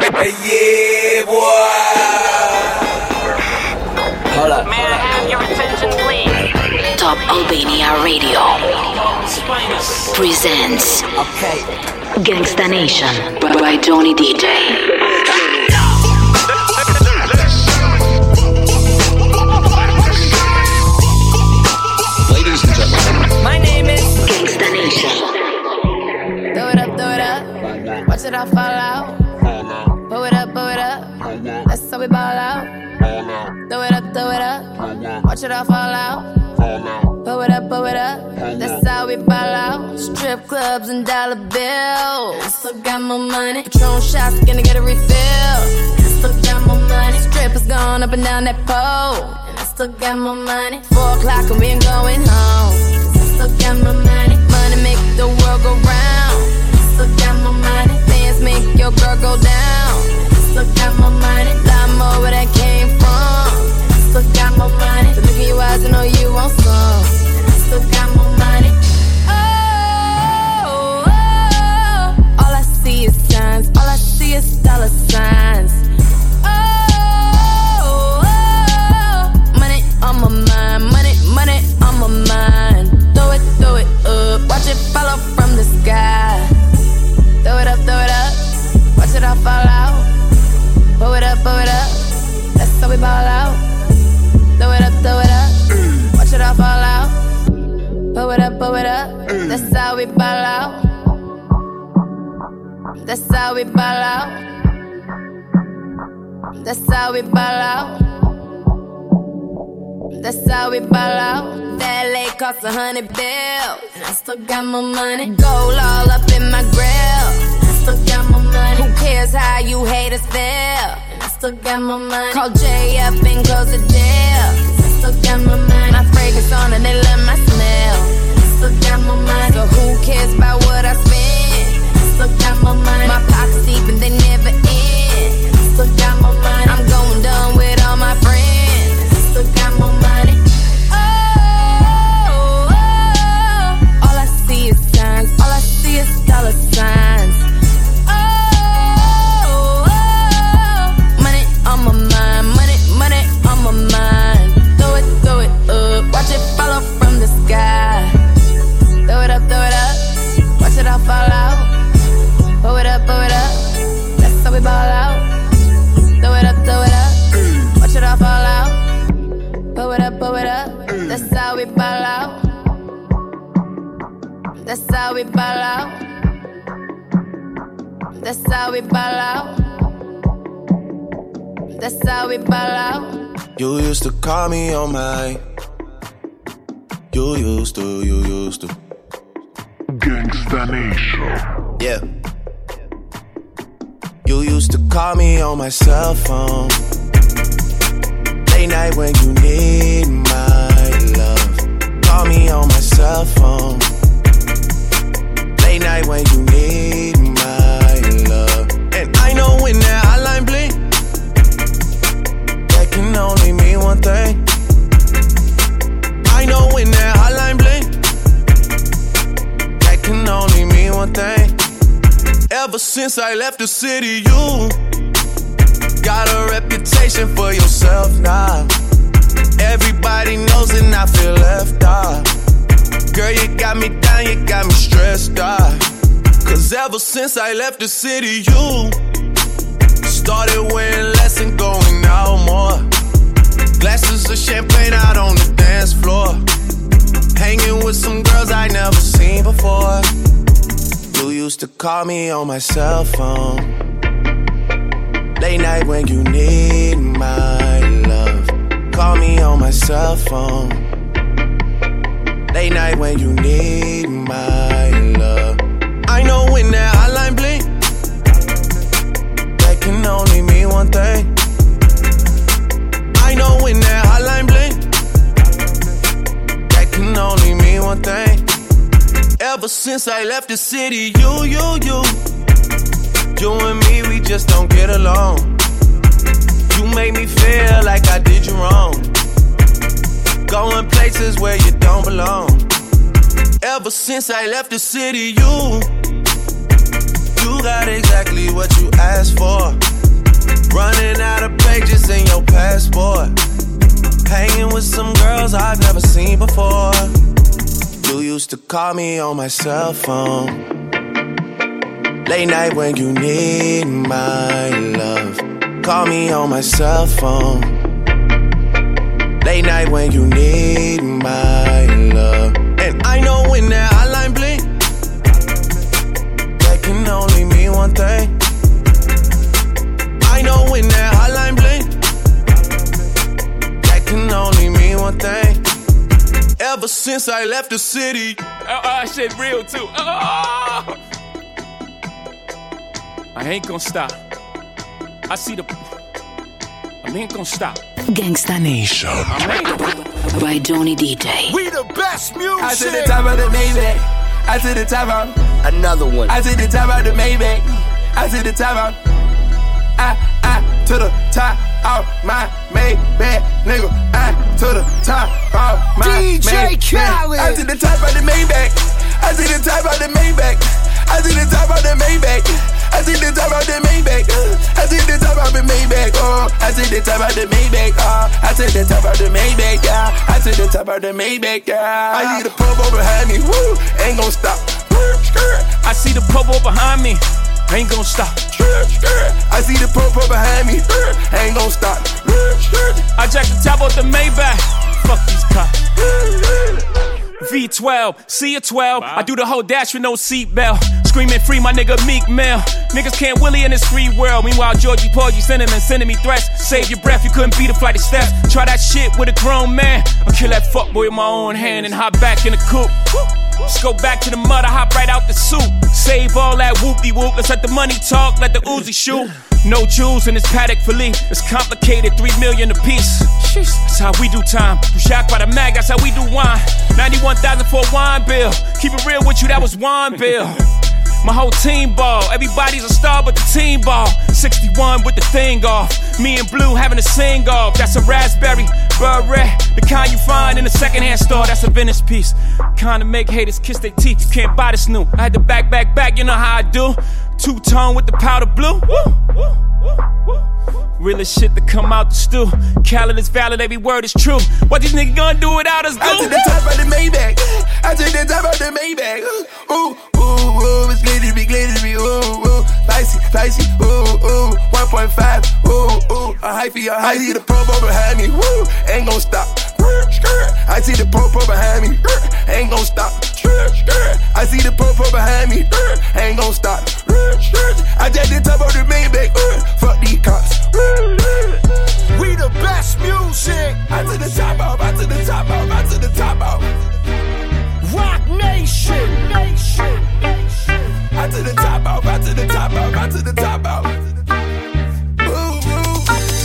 yeah, boy. Hold up. May I have your attention, please? Top Albania Radio presents Okay. Gangsta Nation by Johnny DJ. Ladies and gentlemen, My name is. Gangsta Nation. Throw it up, throw it up. Watch it all fall out. Watch it all fall out. Pull it up, pull it up. That's how we ball out. Strip clubs and dollar bills. Still got more money. Patron shots, gonna get a refill. Still got more money. Strippers going up and down that pole. And I still got more money. Four o'clock and we ain't going home. Still got my money. Money make the world go round. Still got my money. Dance make your girl go down. Still got my money. Lot more where that came from. Still got my money. The look in your eyes, I know you want some. Still got my money. Oh, oh, oh, all I see is signs. All I see is dollar signs. Hundred bills. And I still got my money. Gold all up in my grill. And I still got my money. Who cares how you haters feel? And I still got my money. Call J up and close the deal. 'Cause I still got my money. My fragrance on and they love my smell. And I still got my money. So who cares about what I spend? And I still got my money. My pockets deep and they never end. And I still got my money. I'm going done with all my friends. And I still got my Is dollar signs. On my. You used to, you used to. Gangsta Nation. Yeah. You used to call me on my cell phone. Late night when you need my love. Call me on my cell phone. Late night when you need my love. And I know when that hotline blink, that can only mean one thing. Know when that hotline blink, that can only mean one thing. Ever since I left the city, you got a reputation for yourself now. Everybody knows and I feel left out. Girl, you got me down, you got me stressed out. Cause ever since I left the city, you started wearing less and going out more. Glasses of champagne out on the dance floor. Hanging with some girls I never seen before. You used to call me on my cell phone. Late night when you need my love. Call me on my cell phone. Late night when you need my love. I know when that since I left the city. You, you, you. You and me, we just don't get along. You make me feel like I did you wrong. Going places where you don't belong. Ever since I left the city, you. You got exactly what you asked for. Running out of pages in your passport. Hanging with some girls I've never seen before to call me on my cell phone. Late night when you need my love. Call me on my cell phone. Late night when you need my love. And I know when that hotline blink, that can only mean one thing. I know when that hotline blink, that can only mean one thing. Ever since I left the city, Oh, oh, shit real too. Oh, oh, oh! I ain't gonna stop. I see the. I ain't gonna stop. Gangsta Nation I ain't. by Johnny DJ. we the best music. I to the top of the Maybach. I to the top of. Another one. I to the top of the Maybach. I to the top of. I, I to the top of my Maybach, nigga. I to the top of my DJ Maybach. Khaled. I to the top of the Maybach. I to the top of the Maybach. I to the top of the Maybach. I to the top of the Maybach. uh, I to the top of the Maybach. Oh, I to the top of the Maybach. Oh, I to the top of the Maybach. Yeah, I to the top of the Maybach. Yeah, I see the over behind me. Woo, ain't gon' stop. I see the popo behind me. Ain't gonna stop. I see the purple behind me. Ain't gon' stop. I jack the top off the Maybach. Fuck these cops. V12, see a 12. I do the whole dash with no seatbelt. Screaming free, my nigga Meek Mill. Niggas can't willy in this free world. Meanwhile, Georgie Porgy sending and sending me threats. Save your breath, you couldn't beat a flight of steps. Try that shit with a grown man. I'll kill that fuckboy with my own hand and hop back in the coupe. Let's go back to the mud, I hop right out the soup. Save all that whoopty whoop. Let's let the money talk, let the Uzi shoot. No jewels in this Patek Philippe. It's complicated, three million a piece. That's how we do time. You shocked by the mag, that's how we do wine. 91,000 for a wine bill. Keep it real with you, that was wine bill. My whole team ball. Everybody's a star but the team ball. 61 with the thing off. Me and Blue having a sing off. That's a raspberry beret. The kind you find in a secondhand store. That's a Venice piece. Kind of make haters kiss their teeth. You can't buy this new. I had to back, back, back. You know how I do. Two tone with the powder blue. Realest shit to come out the stew. Khaled is valid, every word is true. What these niggas gonna do without us, I to do? the top of the Maybach. I to the top of the Maybach. Ooh, ooh, ooh, it's glittery, glittery. Ooh, ooh, spicy, spicy. Ooh, ooh, 1.5. Ooh, ooh, a hyphy, a hyphy. I the purple behind me. Woo, ain't gon' stop. I see the purple behind me. Ain't gon' stop. I see the purple behind me. Ain't gon' stop. I just the top of the Maybach. Fuck these cops. We the best music. I to the top off, I to the top off, I to the top off. Roc Nation. Nation. I to the top off, I to the top off, I to the top off.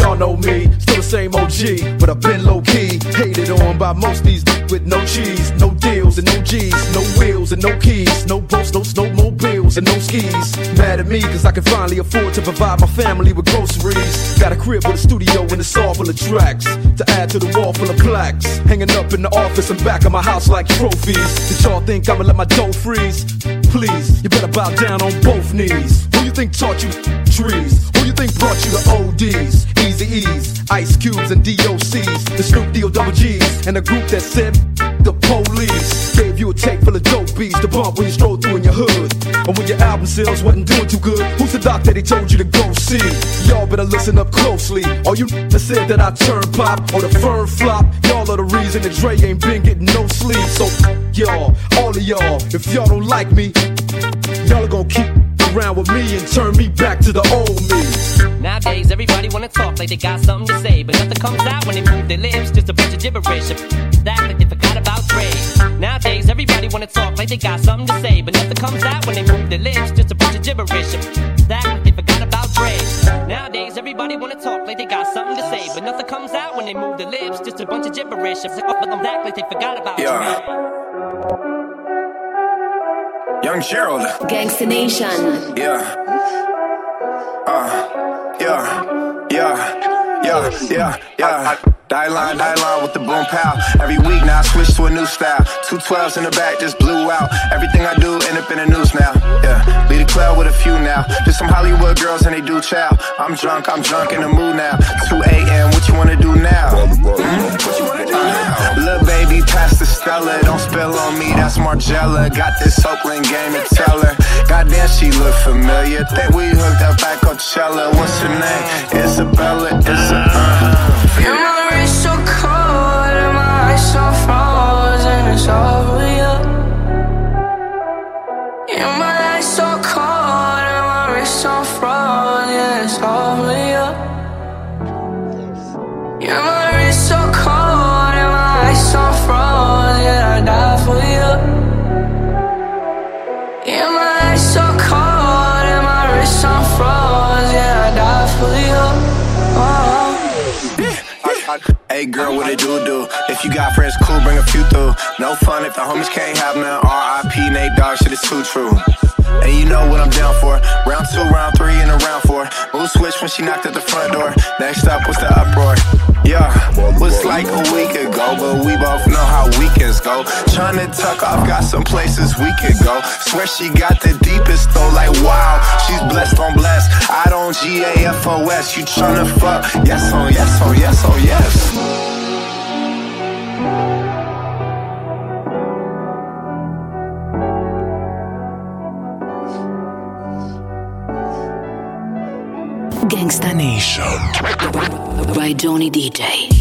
Y'all know me, still the same OG, but I've been low key. Hated on by most these with no cheese, no deals and no G's, no wheels and no keys, no boats, no snowmobiles and no skis. Mad at me cause I can finally afford to provide my family with groceries. Got a crib with a studio and a saw full of tracks to add to the wall full of plaques. Hanging up in the office and back of my house like trophies. Did y'all think I'ma let my dough freeze? Please, you better bow down on both knees. Who you think taught you trees? Who you think brought you the ODs? Easy E's, Ice Cubes, and DOCs. The Snoop D-O double G's, and the group that said the police. You a tape full of dope beats to bump when you stroll through in your hood. And when your album sales wasn't doing too good, who's the doc that he told you to go see? Y'all better listen up closely. All you that said that I turn pop or the firm flop, y'all are the reason that Dre ain't been getting no sleep. So y'all, all of y'all, if y'all don't like me, y'all are gonna keep around with me and turn me back to the old me. Nowadays, everybody wanna talk like they got something to say, but nothing comes out when they move their lips. Just a bunch of gibberish. That like they forgot about Dre. Nowadays, everybody wanna talk like they got something to say, but nothing comes out when they move their lips. Just a bunch of gibberish. That like they forgot about Dre. Nowadays, everybody wanna talk like they got something to say, but nothing comes out when they move their lips. Just a bunch of gibberish. That like they forgot about Yeah. Dre. Young Gerald, Gangsta Nation. yeah. Uh, yeah, yeah, yeah, yeah, yeah. Die line, die line with the boom pow. Every week now I switch to a new style. Two twelves in the back just blew out. Everything I do end up in the news now. Yeah, lead a club with a few now. Just some Hollywood girls and they do chow. I'm drunk, I'm drunk in the mood now. 2 a.m. What you wanna do now? Hmm? What you wanna do now? Baby baby, pass the Stella. Don't spill on me, that's Margiela. Got this Oakland game to tell her. Goddamn, she look familiar. Think we hooked up at Coachella. What's her name? Isabella, Isabella. Hey girl, what it do do? If you got friends, cool, bring a few through. No fun if the homies can't have none. R.I.P. Nate Dogg, shit is too true. And you know what I'm down for. Round two, round three, and a round four. Mood switch when she knocked at the front door. Next up was the uproar. Yeah, was like a week ago, but we both know go. Tryna tuck off, got some places we could go. Swear she got the deepest though, like wow, she's blessed on blessed. I don't G A F O S. You tryna fuck? Yes, oh yes, oh yes, oh yes. Gangsta Nation. By Johnny DJ.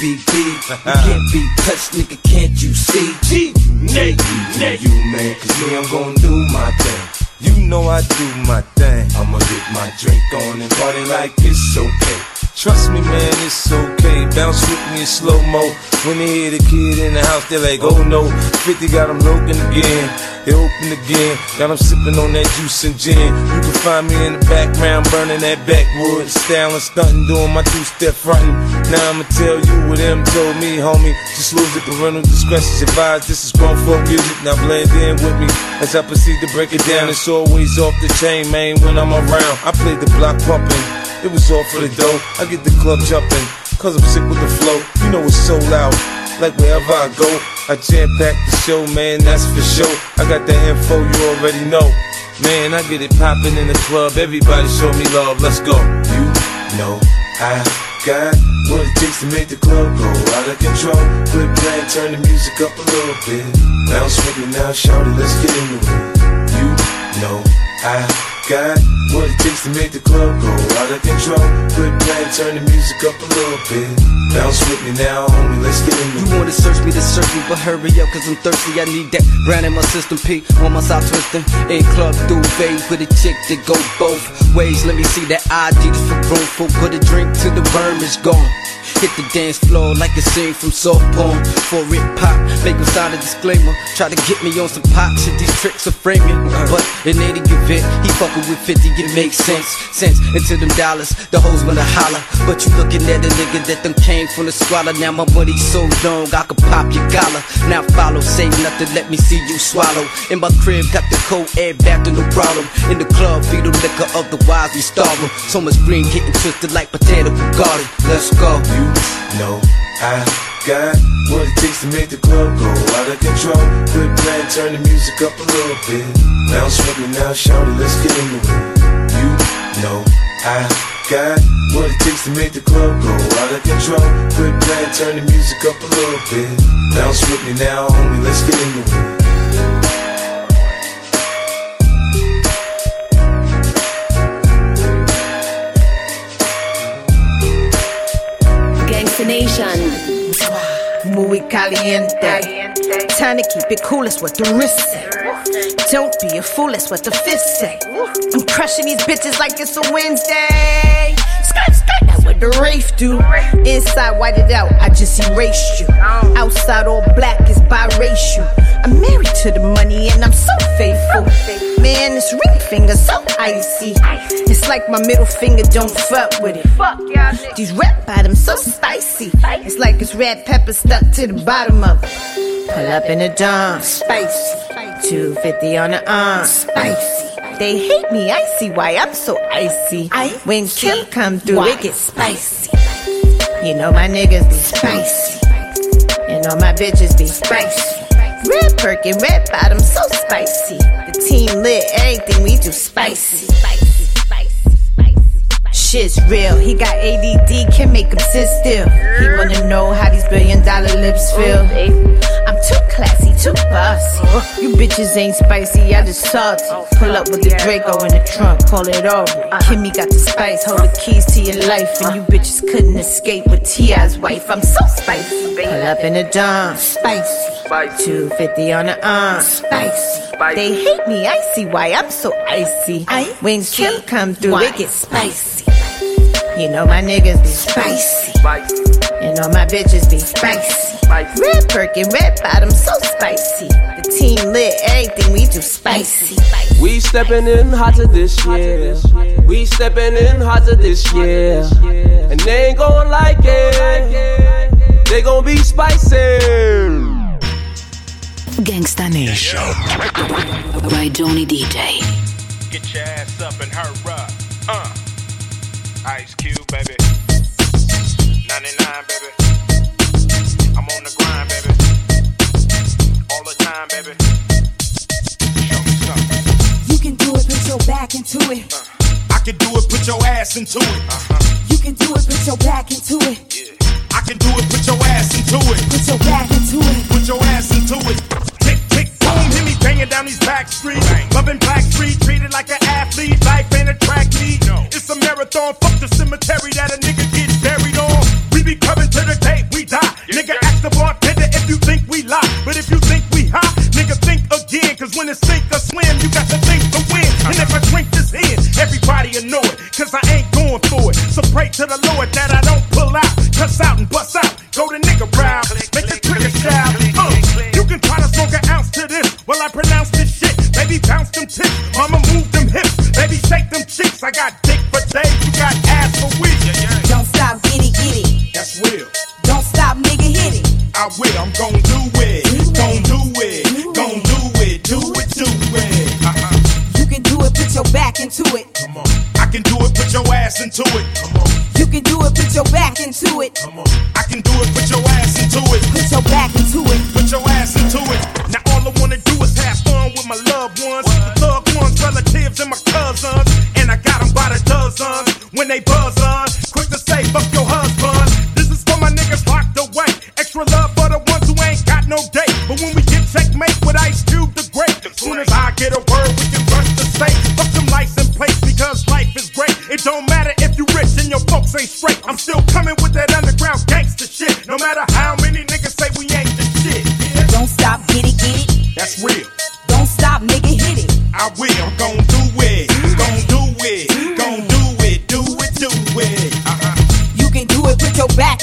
You can't be touched, nigga, can't you see? G, Nate, Nate, you man, cause me, I'm gonna do my thing. You know I do my thing. I'ma get my drink on and party like it's okay. Trust me, man, it's okay. Bounce with me in slow mo. When they hear the kid in the house, they're like, oh no. 50 got them looking again. They open again. Got them sipping on that juice and gin. You can find me in the background, burning that backwood. Styling, stunting, doing my two step fronting. Now I'ma tell you what them told me, homie. Just lose it, parental discretion's advised. This is grown folk music. Now blend in with me as I proceed to break it down. It's always off the chain, man, when I'm around. I play the block pumping. It was all for the dough. I get the club jumping, cause I'm sick with the flow. You know it's so loud, like wherever I go. I jam pack the show, man, that's for sure. I got the info you already know. Man, I get it popping in the club. Everybody show me love, let's go. You know I got what it takes to make the club go out of control. Quit playing, turn the music up a little bit. Bounce with me now, shout it, let's get into it. You know I got takes to make the club go out of control. Quit playing, turn the music up a little bit. Bounce with me now, homie, let's get in. You wanna search me to search me, but hurry up, cause I'm thirsty. I need that brand in my system, P. On my side twisting. In club through duvet with a chick that go both ways. Let me see that ID for room put a drink till the worm is gone. Hit the dance floor like a scene from soft porn. For it pop, make him sign a disclaimer. Try to get me on some pop shit, these tricks are framing. But in any event, he fucking with 50, it makes sense. Sense into them dollars, the hoes wanna holler. But you looking at a nigga that them came from the squalor. Now my money's so long, I could pop your collar. Now follow, say nothing, let me see you swallow. In my crib, got the cold air back to no problem. In the club, feed the liquor, otherwise we starve 'em. So much green getting twisted like potato garden. Let's go. You know I got what it takes to make the club go out of control. Quit playing, turn the music up a little bit. With me now, shout it, let's get into it. You know I got what it takes to make the club go out of control. Quit playing, turn the music up a little bit. Bounce with me now, homie, let's get into it. Nation. Muy caliente. Time to keep it cool, that's what the wrist say. Don't be a fool, that's what the fist say. I'm crushing these bitches like it's a Wednesday. Skirt, skirt, that's what the Rafe do. Inside, white it out, I just erased you. Outside, all black is biracial. I'm married to the money and I'm so faithful. Man, this ring finger so icy. It's like my middle finger, don't fuck with it. These rap bottoms so spicy. It's like it's red pepper stuck to the bottom of it. Pull up in a dump, spicy. 250 on the arm, spicy. They hate me, I see why I'm so icy. When Kim come through, it gets spicy. You know my niggas be spicy. You know my bitches be spicy. Red Birkin, red bottom, so spicy. The team lit, everything we do spicy. Shit's real, he got ADD, can make him sit still. He wanna know how these billion dollar lips feel. I'm too classy, too bossy. You bitches ain't spicy, I just salty. Oh, Pull up with the Draco in the trunk, call it over. Uh-huh. Kimmy got the spice, hold the keys to your life. And you uh-huh. bitches couldn't escape with T.I.'s wife. I'm so spicy. Pull up in the dawn, spicy. 250 on the arm, spicy. They hate me, I see why I'm so icy. When Kim come through, it gets spicy. You know my niggas be spicy. You all my bitches be spicy. Red Birkin, red bottom, so spicy. The team lit, everything we do spicy. We stepping in hotter this year. We stepping in hotter this year. And they ain't gon' like it. They gon' be spicy. Gangsta Nation. By Johnny DJ. Get your ass up and hurry up. Uh. Ice Cube, baby. 99, baby. I'm on the grind, baby. All the time, baby. Show me something. You can do it, put your back into it. Uh-huh. I can do it, put your ass into it. Uh-huh. You can do it, put your back into it. I can do it, put your ass into it. Put your back into it. Put your ass into it. Tick, tick, boom, hit me banging down these back streets. Loving Black Street, treated like an athlete. Life ain't a track meet. It's a marathon. Fuck the cemetery that a nigga your back into it. Come on. I can do it. Put your ass into it. Come on. You can do it, put your back into it. Come on. I can do it. Put your ass into it. Put your back into it.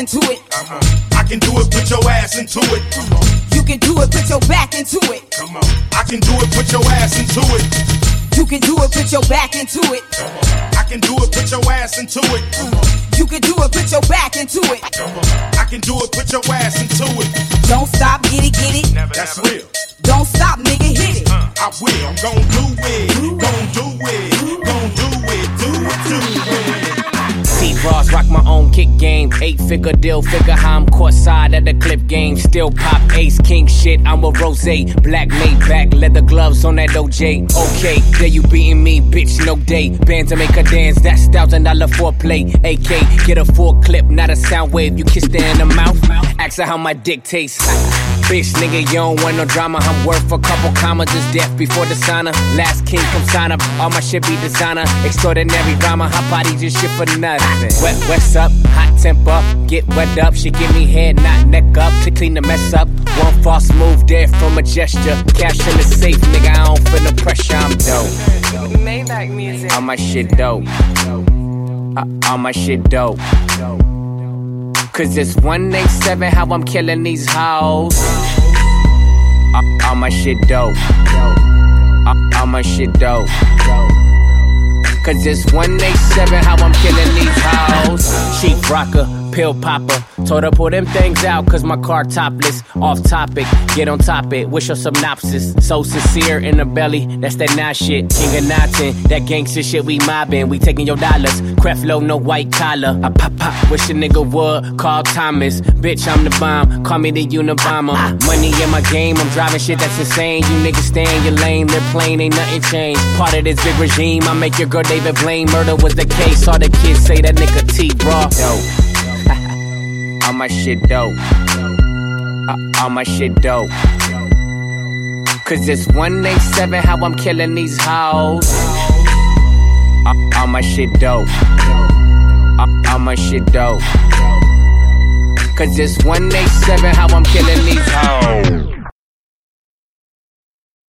Into it. Uh-huh. I can do it, put your ass into it. Come on. You can do it, put your back into it. Come on. I can do it, put your ass into it. You can do it, put your back into it. I can do it, put your ass into it. You can do it, put your back into it. I can do it, put your ass into it. Don't stop, get it, get it. That's real. Don't stop, nigga, hit it. I will, I'm gon' do it. Gon' do it. Kick game. Eight figure deal, figure how I'm caught side at the clip game. Still pop ace king shit. I'm a rose. Black made back, leather gloves on that OJ. Okay, there you beating me, bitch, no day. Band to make her dance, that's thousand dollar foreplay. AK, get a full clip, not a sound wave. You kissed her in the mouth. Ask her how my dick tastes. Bitch, nigga, you don't want no drama. I'm worth a couple commas, just death before the sauna. Last king, come sign up. All my shit be designer. Extraordinary drama, hot body just shit for nothing. Wet, what's up? Hot temper, get wet up. She give me head, not neck up to clean the mess up. One false move there from a gesture. Cash in the safe, nigga, I don't feel no pressure. I'm dope. Maybach music. All my shit dope. Uh, all my shit dope. Cause it's 187 how I'm killing these hoes. Uh, all my shit dope. Uh, all my shit dope. Cause it's 187 how I'm killing these hoes. Chief rocker, pill popper. Told her pull them things out, cause my car topless. Off topic, get on topic. Wish your synopsis. So sincere in the belly, that's that nah shit. King of Notton, that gangster shit we mobbing. We taking your dollars. Creflo, no white collar. I pop pop, wish a nigga would. Call Thomas. Bitch, I'm the bomb. Call me the Unabomber. Money in my game, I'm driving shit that's insane. You niggas stay in your lane, they're plain, ain't nothing changed. Part of this big regime, I make your girl David Blaine. Murder was the case, all the kids say that nigga T raw. Yo, all my shit dope. Uh, all my shit dope. Cause it's 187 how I'm killing these hoes. Uh, all my shit dope. Uh, all my shit dope. Cause it's 187 how I'm killing these hoes.